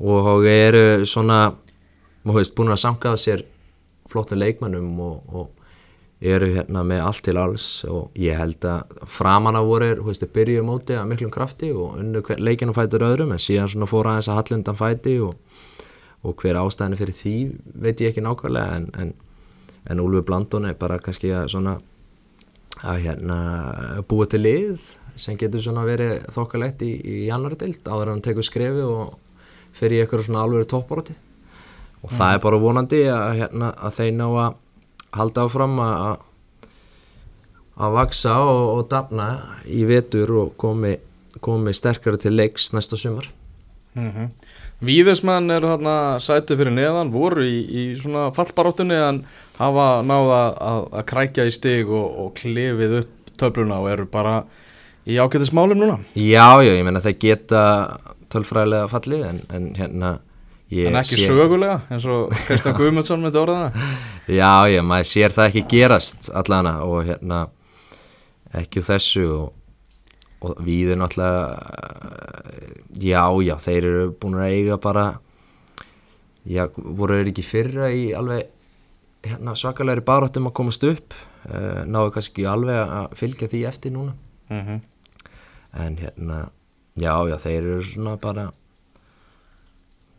B: og eru svona veist búin að sanka á sér flottum leikmannum og, og eru hérna með allt til alls. Og ég held að framanna voru byrjuðu móti að miklum krafti og unnu leikinu fætur öðrum en síðan svona fóra aðeins að hallundan fæti og, og hver ástæðinu fyrir því veit ég ekki nákvæmlega en, en, en Úlfi Blandón er bara kannski að svona að hérna búa til lið sem getur svona verið þokkalegt í, í janúari deilt áður að hann tekur skrefi og eitthvað svona alveg toppáróti og mm. það er bara vonandi að, hérna, að þeir ná að halda áfram að að vaksa og, og dafna í vetur og komi, komi sterkari til leiks næsta sumar
A: mm -hmm. Víðismenn eru hérna sætið fyrir neðan, voru í, í svona fallbaróttunni en hafa náða að, að krækja í stig og, og klefið upp töfluna og eru bara í ágættismálum núna.
B: Já, já, ég menna það geta tölfræðilega fallið en, en hérna
A: En ekki sé... sögulega eins og Kristján Guðmundsson með orðana
B: Já, já, maður sér það ekki gerast allana og hérna ekki þessu og, og við erum alltaf já, já, þeir eru búin að eiga bara já, voru þeir ekki fyrra í alveg hérna, svakalegri baróttum að komast upp uh, náðu kannski alveg að fylgja því eftir núna mm -hmm. en hérna já, já, þeir eru svona bara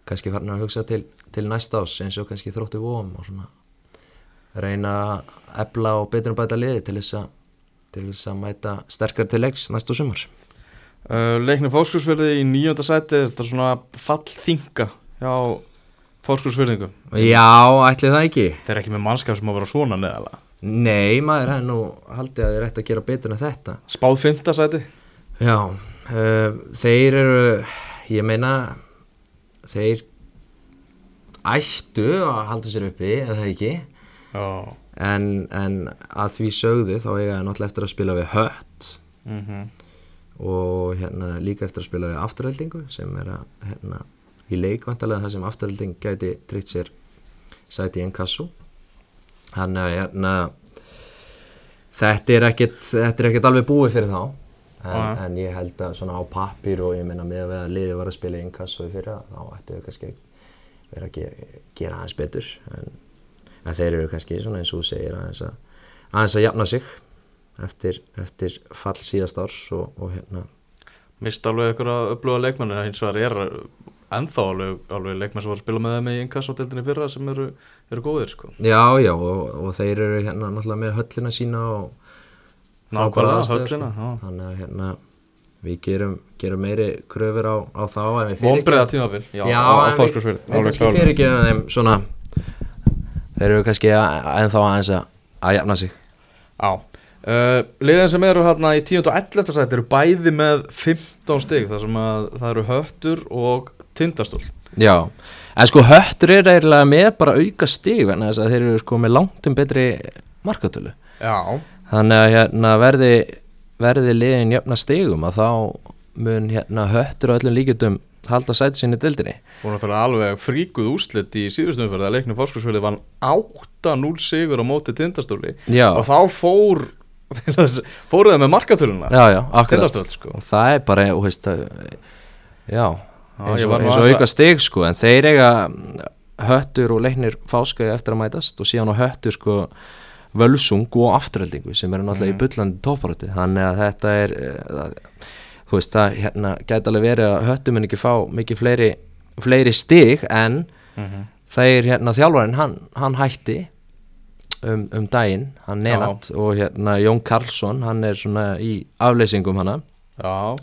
B: kannski farin að hugsa til, til næsta ás eins og kannski þróttu vóum og svona reyna að ebla og betur um bæta liði til þess að til þess að mæta sterkar til leiks næstu sumar?
A: Uh, Leiknum fórskursfjörði í nýjönda sæti þetta er svona fallþinga hjá fórskursfjörðingu
B: Já, ætli það ekki.
A: Þeir eru ekki með mannskap sem á að vera svona neðala
B: Nei, maður er nú haldið að þeir ætti að gera betur en þetta.
A: Spáð fymta sæti?
B: Já, uh, þeir eru ég meina þeir ættu að halda sér uppi en það ekki en, en að því sögðu þá eiga ég náttúrulega eftir að spila við hött. Mm -hmm. og hérna líka eftir að spila við afturhaldingu sem er að hérna í leikvantalega þar sem afturhalding gæti trýtt sér sæti í einn kassu hann er hérna þetta er ekkert er alveg búið fyrir þá. En, en ég held að svona á pappir og ég meina með að liði var að spila í innkassu fyrir þá ættu við kannski verið að gera aðeins betur. En, en þeir eru kannski svona eins og þú segir aðeins að, aðeins að jafna sig eftir, eftir fall síðast árs og, og hérna
A: Mist alveg ykkur að upplúa leikmann en og það er ennþá alveg, alveg leikmann sem var að spila með með í innkassu fyrra sem eru, eru góðir sko.
B: Já, já og, og þeir eru hérna náttúrulega með höllina sína og
A: Nákvæmlega, höllina
B: sko. Þannig að hérna við gerum, gerum meiri kröfur á, á þá
A: Vombriða tímafél
B: Já, já en við, við kannski fyrirgeðum þeim svona þeir eru kannski ennþá aðeins að, jafna sig
A: Já uh, Liðin sem eru hérna í 10. og 11. sæti eru bæði með 15 stygg þar sem að það eru höttur og tindastól
B: Já, en sko höttur er eiginlega með bara auka stygg en þess að þeir eru sko með langt um betri markatölu
A: Já
B: þannig að hérna, verði, verði liðin jöfna stegum að þá mun hérna, höttur og öllum líkjöldum halda sæti sinni dildinni
A: og náttúrulega alveg fríkuð úslitt í síðustumferði að leiknum fórskursfjörði var 8-0 sigur á móti tindastóli
B: já.
A: og þá fór fóruð það með markatöluna
B: já, já, akkurat sko. og það er bara, þú veist já, eins og, eins og auka steg sko, en þeir eiga höttur og leiknir fáskæði eftir að mætast og síðan á höttur sko völsung og afturheldingu sem eru náttúrulega mm. í byllandi tóparátti þannig að þetta er það, eh, þú veist það hérna, gæti alveg verið að höttum en ekki fá mikið fleiri, fleiri stig en mm -hmm. það er hérna þjálfarinn hann, hann hætti um, um daginn, hann nenat og hérna Jón Karlsson hann er svona í afleysingum hana.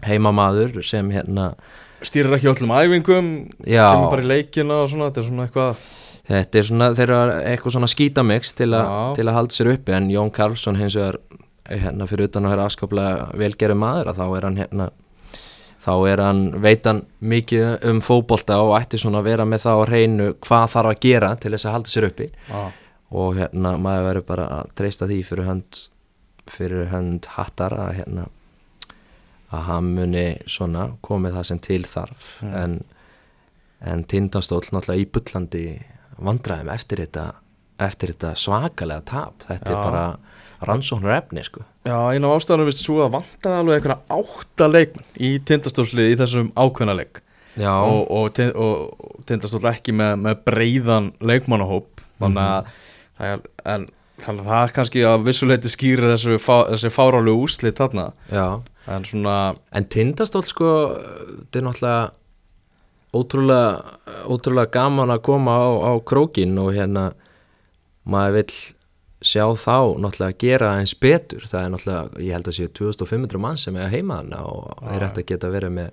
B: Heimamaður sem hérna
A: stýrir ekki öllum æfingum kemur bara í leikina og svona þetta er svona eitthvað
B: þetta er svona, þeir eru eitthvað svona skítamix til, til að halda sér uppi en Jón Karlsson hins vegar hérna fyrir utan að vera afskaplega velgerið maður að þá er hann hérna þá er hann, veit hann mikið um fókbólta og ætti svona að vera með það á reynu hvað þarf að gera til þess að halda sér uppi ah. og hérna maður verður bara að treysta því fyrir hönd fyrir hönd hattar að hérna að hann muni svona komið það sem til þarf mm. en, en tindastól náttúrulega í byllandi vandræðum eftir þetta, eftir þetta svakalega tap þetta
A: Já.
B: er bara rannsóknar efni sko.
A: Já, eina af ástæðanum vist svo að vantaði alveg einhverja átta leikmenn í tindastólslið í þessum ákveðna leik.
B: Já,
A: og, og, og, tindastóll ekki með, með breiðan leikmannahóp þannig að það er, en, þannig að það er kannski að vissuleiti skýri þessu, fá, þessi fárálu úslit þarna.
B: Já.
A: En svona,
B: En tindastól sko þetta er náttúrulega ótrúlega, ótrúlega gaman að koma á, á krókin og hérna maður vill sjá þá náttúrulega gera eins betur. Það er náttúrulega, ég held að séu 2500 mann sem er heima þarna og er hægt að geta verið með,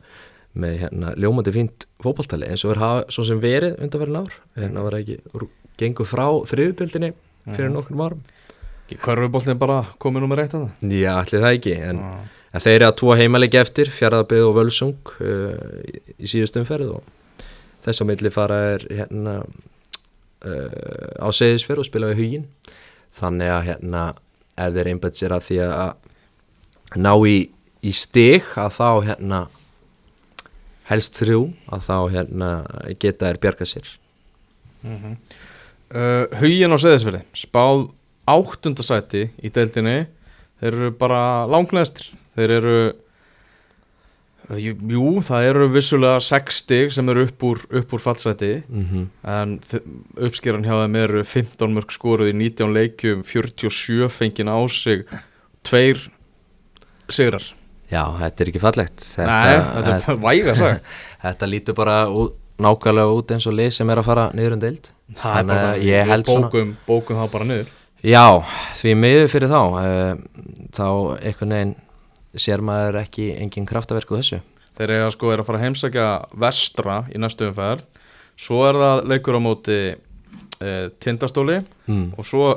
B: með hérna, ljómandi fínt fótballtali eins og er svo sem verið undanverðin ár. Hérna var ekki, gengur frá þriðutöldinni fyrir nokkrum árum.
A: Hverfuboltin bara komið nummer eitt að það
B: Já, allir það ekki en, en þeir eru að tvo heimalegi eftir Fjarðabið og Völsung uh, í, síðustum ferð og þess á milli fara er hérna uh, á seðisferð og spila við hugin þannig að hérna ef þeir einbætt sér að því að ná í, í stig að þá hérna helst þrjú að þá hérna geta þeir bjarga sér.
A: Uh, Hugin á Seðisfjörði spáð áttundasæti í deildinni. Þeir eru bara langleðstir þeir eru jú, jú, það eru vissulega 6 stig sem eru upp úr, úr fallsæti.
B: Mm -hmm.
A: en uppskeran hjá þeim eru 15 mörg skoruð í 19 leikjum 47 fengin á sig tveir sigrar.
B: Já, þetta er ekki fallegt.
A: Nei, þetta er bara væga sagt.
B: Þetta lítur bara út, nákvæmlega út eins og lið sem er að fara niður um deild. Þannig að ég held svona
A: bókum, bókum það bara niður.
B: Já, því miður fyrir þá uh, þá einhvern veginn sér maður ekki engin kraftaverk á þessu?
A: Þeir eiga sko er að fara að heimsækja vestra í næstu umferð. Svo er það leikur á móti e, tindastóli
B: mm.
A: og svo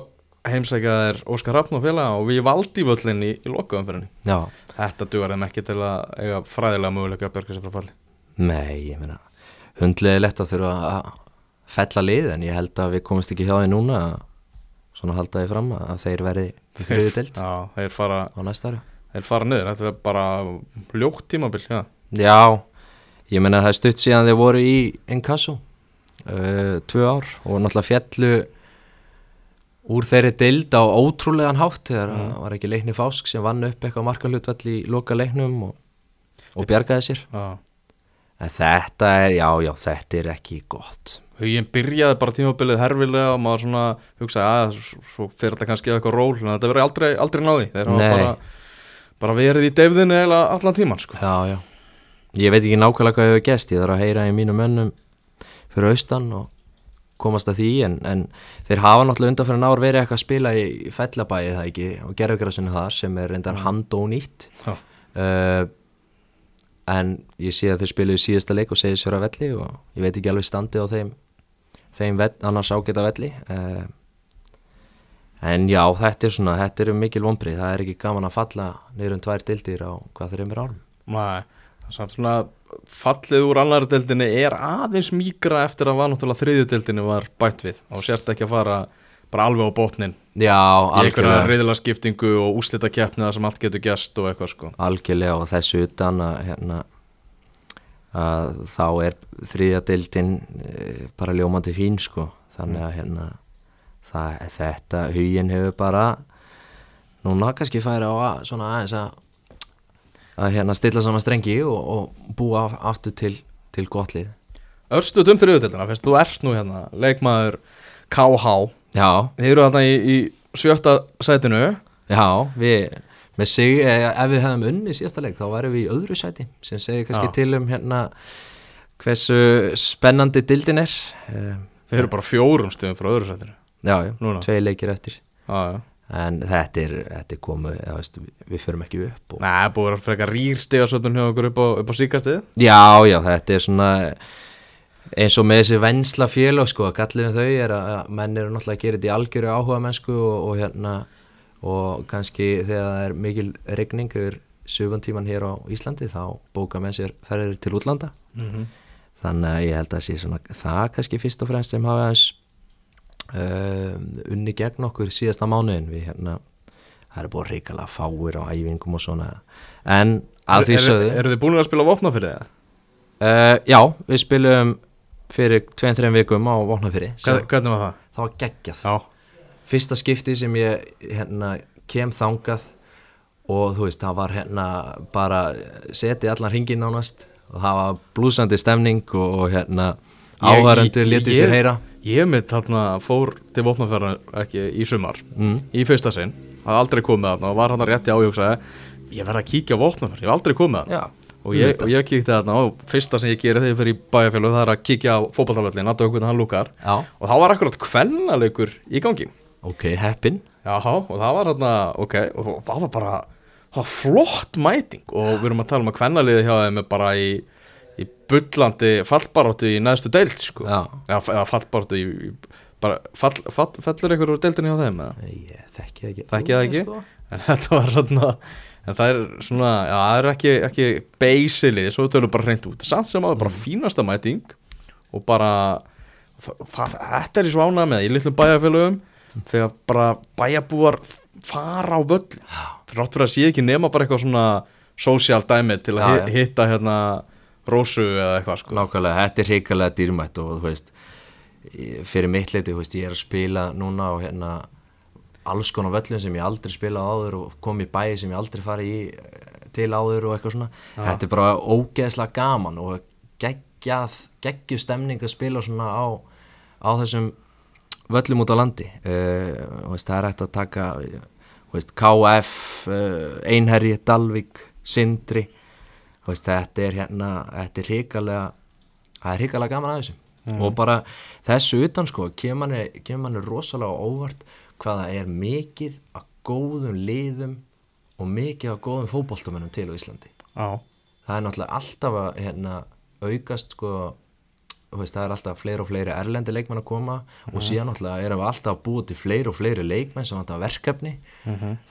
A: heimsækja þeir Óskar Hrafn og félaga og við valdi völlin í, í lokaumferðinni.
B: Já,
A: Þetta dugar þeim ekki til að eiga fræðilega möguleika að björga sér frá falli.
B: Nei, ég meina hundlega lett að þurfa að fella lið en ég held að við komumst ekki hjá því núna að svona halda því fram að þeir verði
A: fara,
B: á næsta ári
A: þeir fara niður, þetta er bara ljótt tímabil, já.
B: Já, ég meina það er stutt síðan þeir voru í Inkasso uh, tvö ár og náttúrulega fjallu úr þeirri dild á ótrúlegan hátt þegar mm. var ekki leikni Fásk sem vann upp eitthvað markalhutvall í loka leiknum og, og bjargaði sér.
A: Já.
B: En þetta er, já, já, þetta er ekki gott.
A: Huginn byrjaði bara tímabilið herfilega og maður svona hugsaði að svo- fyrir þetta kannski eitthvað ról en þetta verið aldrei, aldrei náði þeir hafa bara, bara verið í deyfðinni eiginlega allan tíman sko.
B: Já, já, ég veit ekki nákvæmlega hvað hefur gest ég þarf að heyra í mínum mönnum fyrir austan og komast að því en, en þeir hafa náttúrulega undan fyrir náður verið eitthvað að spila í fellabæði það ekki og gerðugrasinu þar sem er reyndar handónýtt
A: Já.
B: uh, en ég sé að þeir spiluðu síðasta leik og segið sér að velli og ég veit ekki alveg standið á þeim þeim vell, annars ágæta velli uh, en já, þetta er svona þetta eru mikil vonbrið, það er ekki gaman að falla niður um tvær dildir á hvað þeir eru mér árum?
A: Nei, það er samt svona fallið úr annari deildinni er aðeins mýgra eftir að var náttúrulega þriðju deildinni var bætt við. Og sért ekki að fara bara alveg á botnin
B: Já,
A: í einhverja
B: algjörlega,
A: reyðilega skiptingu og úslita keppni þar sem allt getur gæst og eitthvað sko.
B: Algjörlega og þessu utan að, hérna, að þá er þriðja deildin e, bara ljómandi fín sko. Þannig að hérna, það, þetta hugin hefur bara núna kannski færi á að svona aðeins að að hérna stilla saman strengi og, og búa aftur til, til gott lið.
A: Örstuð um þriðju deildina, fyrst þú ert nú hérna leikmaður KH
B: Já,
A: þeir eru þarna í, í sjötta sætinu.
B: Já, við með sig, eh, ef við hefðum unni síðasta leik þá værum við í öðru sæti sem segir kannski
A: Já.
B: til um hérna hversu spennandi dildin er.
A: Þeir eru bara fjórum stöðum frá öðru sætinu
B: Já, tvei leikir eftir.
A: Já,
B: en þetta er, þetta er komið já, veist, við, förum ekki upp og...
A: Nei, búið að freka rýr stigasötun hjá okkur upp á, á síkastið
B: Já, já, þetta er svona eins og með þessi vensla félag sko, að gallið við þau er að menn eru náttúrulega að gera þetta í algjöru áhuga mennsku og, og hérna og kannski þegar það er mikil regning yfir söguntíman hér á Íslandi þá bóka menn sér ferðir til útlanda.
A: Mm -hmm.
B: þannig að ég held að sé svona það kannski fyrst og fremst sem hafa aðeins um, unni gegn okkur síðasta mánuðin við hérna það er búið reykala fáir á æfingum og svona. En að því sögðu
A: Eru þið búin að spila vopna fyrir það?
B: uh, já, við spilum fyrir 2-3 vikum á Vopnafyrir
A: Hvern- Hvernig var það?
B: það var geggjað.
A: Já,
B: fyrsta skipti sem ég hérna, kem þangað og þú veist, það var hérna bara setið allan hringin nánast og það var blúsandi stemning og, og hérna áhærendur
A: Ég-
B: letið sér heyra
A: Ég mitt þarna fór til vopnaferðar ekki í sumar
B: mm.
A: í fyrsta sinn, hafði aldrei komið þarna og var hann rétti áhugsaði ég verði að kíkja á vopnaferð, ég hef aldrei komið þarna. Og ég, og ég kíkti þarna og fyrsta sem ég geri þegar ég fyrir í bæjarfjölu það er að kíkja á fótballtafellin að hvernig hann lúkar.
B: Já,
A: og þá var akkurat kvennalegur í gangi.
B: Ok, heppin.
A: Og það var þarna, ok, og það- var bara það var flott mæting. Og við erum að tala um að kvennaliði hjá þeim er bara í, í bullandi fallbaróttu í neðstu deild, sko
B: Já.
A: eða, fallbaróttu í, bara, fall, fall, fellur ykkur úr deildinni hjá þeim, eða?
B: Ég þekki það ekki
A: Þekki það ekki?
B: Sko.
A: En þetta var svona En það er svona, já, það er ekki, ekki beisilið, svo við tölum bara hreint út Samt sem áður bara fínasta mæting Og bara það, það, Þetta er ég svo ánað með í litlum bæjarfélögum Þegar bara bæjarbúar fara á völl Þrátt fyrir að sé ekki nema bara eitthvað svona Social dæmi til að
B: já.
A: hitta hérna Rósu eða eitthvað sko.
B: Nákvæmlega, þetta er hrikalega dýrmætt og þú veist fyrir mitt leiti, þú veist, ég er að spila núna og hérna alls konar völlum sem ég aldrei spilað áður og kom í bæi sem ég aldrei farið í eh, til áður og eitthvað svona. Þetta er bara ógeðslega gaman og geggjuð stemning að spila svona á, á þessum völlum út á landi. Uh, veist, það er hægt að taka eh, veist, KF, uh, Einherji, Dalvik, Sindri veist, þetta er hérna, þetta er hrikalega það er hrikalega gaman að þessu. Og bara þessu utan sko kemur manni, kemur manni rosalega á óvart hvaða er mikið af góðum liðum og mikið af góðum fótboltamennum til á Íslandi.
A: Já,
B: það er náttúrulega alltaf að hérna, aukast sko veist, það er alltaf fleiri og fleiri erlendi leikmenn að koma og síðan náttúrulega erum við alltaf búa til fleiri og fleiri leikmenn sem vantar verkefni.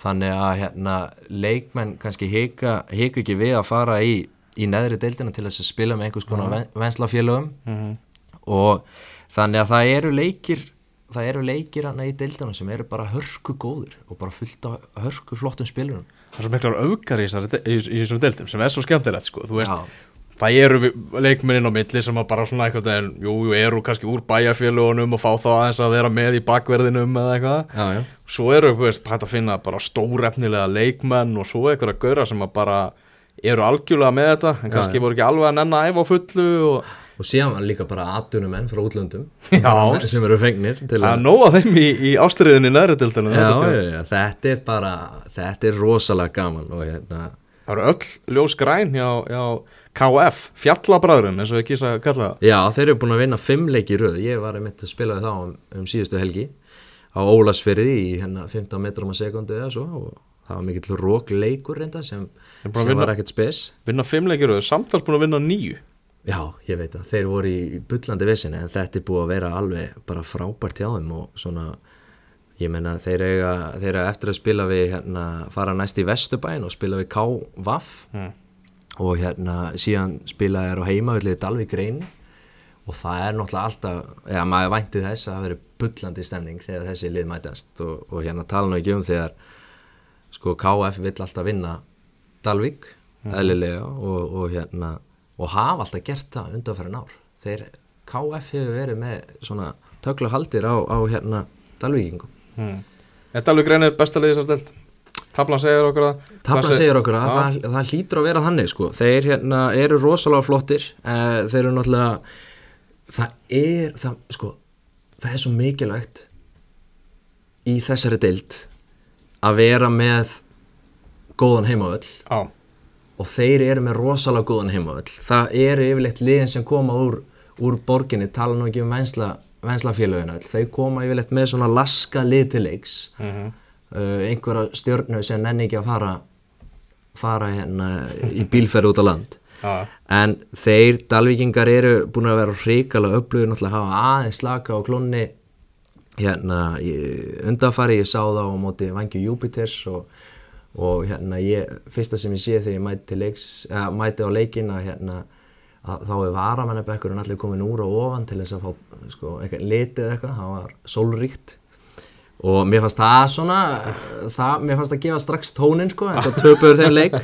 B: Þannig að hérna, leikmenn kannski hika, hika ekki við að fara í, í neðri deildina til þess að spila með einhvers konar ven, venslafélögum. Og þannig að það eru leikir það eru leikir hana í deildina sem eru bara hörku góður og bara fullt af hörku flottum spilurum
A: það er svo miklar í í þessum deildum sem er svo skemmtilegt sko, þú veist
B: Já.
A: Það eru vi- leikmennin á milli sem bara svona eitthvað en, jú, jú, eru kannski úr bæjarfélugunum og fá þá aðeins að vera með í bakverðinum eða eitthvað.
B: já, já.
A: Svo eru, veist, hægt að finna bara stórefnilega leikmenn og svo eitthvað að gaura sem að bara eru algjörlega með þetta en kannski
B: já.
A: voru ekki alveg að nenna að æfa fullu og
B: Og síðan líka bara atvinnumenn frá útlöndum
A: Já.
B: Sem eru fengnir til
A: það
B: að
A: er nóg af þeim í, í ástriðinni
B: já, já, þetta er bara þetta er rosalega gaman og hérna
A: Það eru öll ljós græn hjá, hjá KF, fjallabræðurum eins og ég kýsa að kalla það.
B: já, þeir eru búin að vinna fimm leiki í röð ég var einmitt að spila við þá um, um síðustu helgi á Ólasfyrði í hérna 15 metrum á sekundu eða svo og það var mikill rók leikur reynda sem,
A: búin að
B: sem
A: vinna-
B: var ekkert spes
A: Vinna fimm leikir og samtals búin að vinna nýju.
B: Já, ég veit að þeir voru í bullandi vissinni en þetta er búið að vera alveg bara frábært hjá þeim og svona ég meina þeir eiga, þeir eiga eftir að spila við hérna, fara næst í Vesturbæn og spila við K-Vaff
A: Mm.
B: og hérna síðan spila þeir á heimavillið Dalvík reyni. Og það er náttúrulega alltaf, já maður vænti þess að það veri bullandi stemning þegar þessi lið mætast. Og, og hérna tala nú ekki um þegar sko KF vill alltaf vinna Dalvík, eðlilega og, og hérna og hafa alltaf gert það undanfærin ár. Þeir KF hefur verið með svona tökla haldir á, á hérna Dalvíkingum
A: Hmm. Þetta alveg greinir besta deild. Tablan segir okkur það.
B: Tabla
A: Hvað
B: segir okkur að
A: Já.
B: það, það hlýtur að vera þannig sko. þeir hérna eru rosalega flottir. Eh, þeir eru náttúrulega það er það, sko, það er svo mikilvægt í þessari deild að vera með góðan heimavöll.
A: Já,
B: og þeir eru með rosalega góðan heimavöll. Það eru yfirleitt liðin sem koma úr, úr borginni, tala nú ekki um vensla, venslafélögin öll, þeir koma yfirleitt með svona laska lið til leiks.
A: Mhm.
B: uh, einhverja stjörnu sem nenni ekki að fara fara hérna í bílferð út á land.
A: Já,
B: en þeir dalvíkingar eru búin að vera hrikalega upplöður náttúrulega hafa aðeins slaka á klónni hérna undanfari ég sá það á móti Vangju Júpiters og, og hérna ég, fyrsta sem ég sé þegar ég mæti, leiks, eða, mæti á leikin að hérna að þá er varamennabekkurinn allir komin úr og ofan til þess að fá sko, eitthvað litið eitthvað, það var sólríkt. Og mér fannst það svona það, mér fannst það gefa strax tónin sko, en það töpuður þeim leik.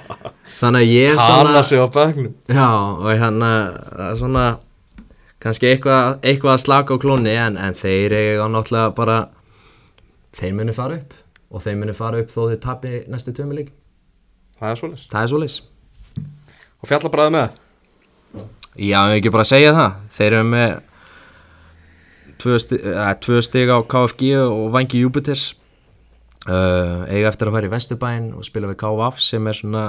B: Þannig að ég
A: Tala
B: svona
A: sig á begnum
B: Já, og hérna það er svona kannski eitthvað, eitthvað að slaka á klóni en, en þeir eiga náttúrulega bara þeir munu fara upp og þeir munu fara upp þó þeir tapi næstu tömuleik
A: Það er svolítið
B: það er svoleiðis.
A: Og fjallabræði með
B: Já, ég ekki bara segja það. Þeir eru með tvö, sti eh, tvö stig á KFG og Vangi Júpiters uh, eiga eftir að fara í Vesturbæn og spila við KVF sem er svona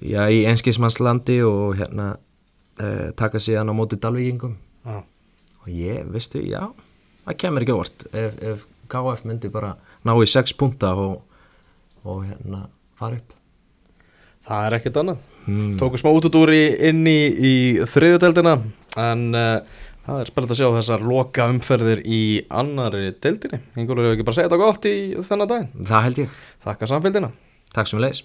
B: já, í enskismannslandi og hérna uh, taka síðan á móti Dalvíkingum.
A: Já.
B: og ég, veistu, já það kemur ekki óvart. Ef, ef KF myndi bara ná í 6 punta og, og hérna fara upp.
A: Það er ekkert annað mm. Tóku smá útudúri inn í, í þriðudeldina En uh, það er spennandi að sjá þessar loka umferðir í annari deildinni. Ingólfur hefur ekki bara segja þetta gott í þennan dag
B: það held ég,
A: Þakka samfélgina
B: takk sem leis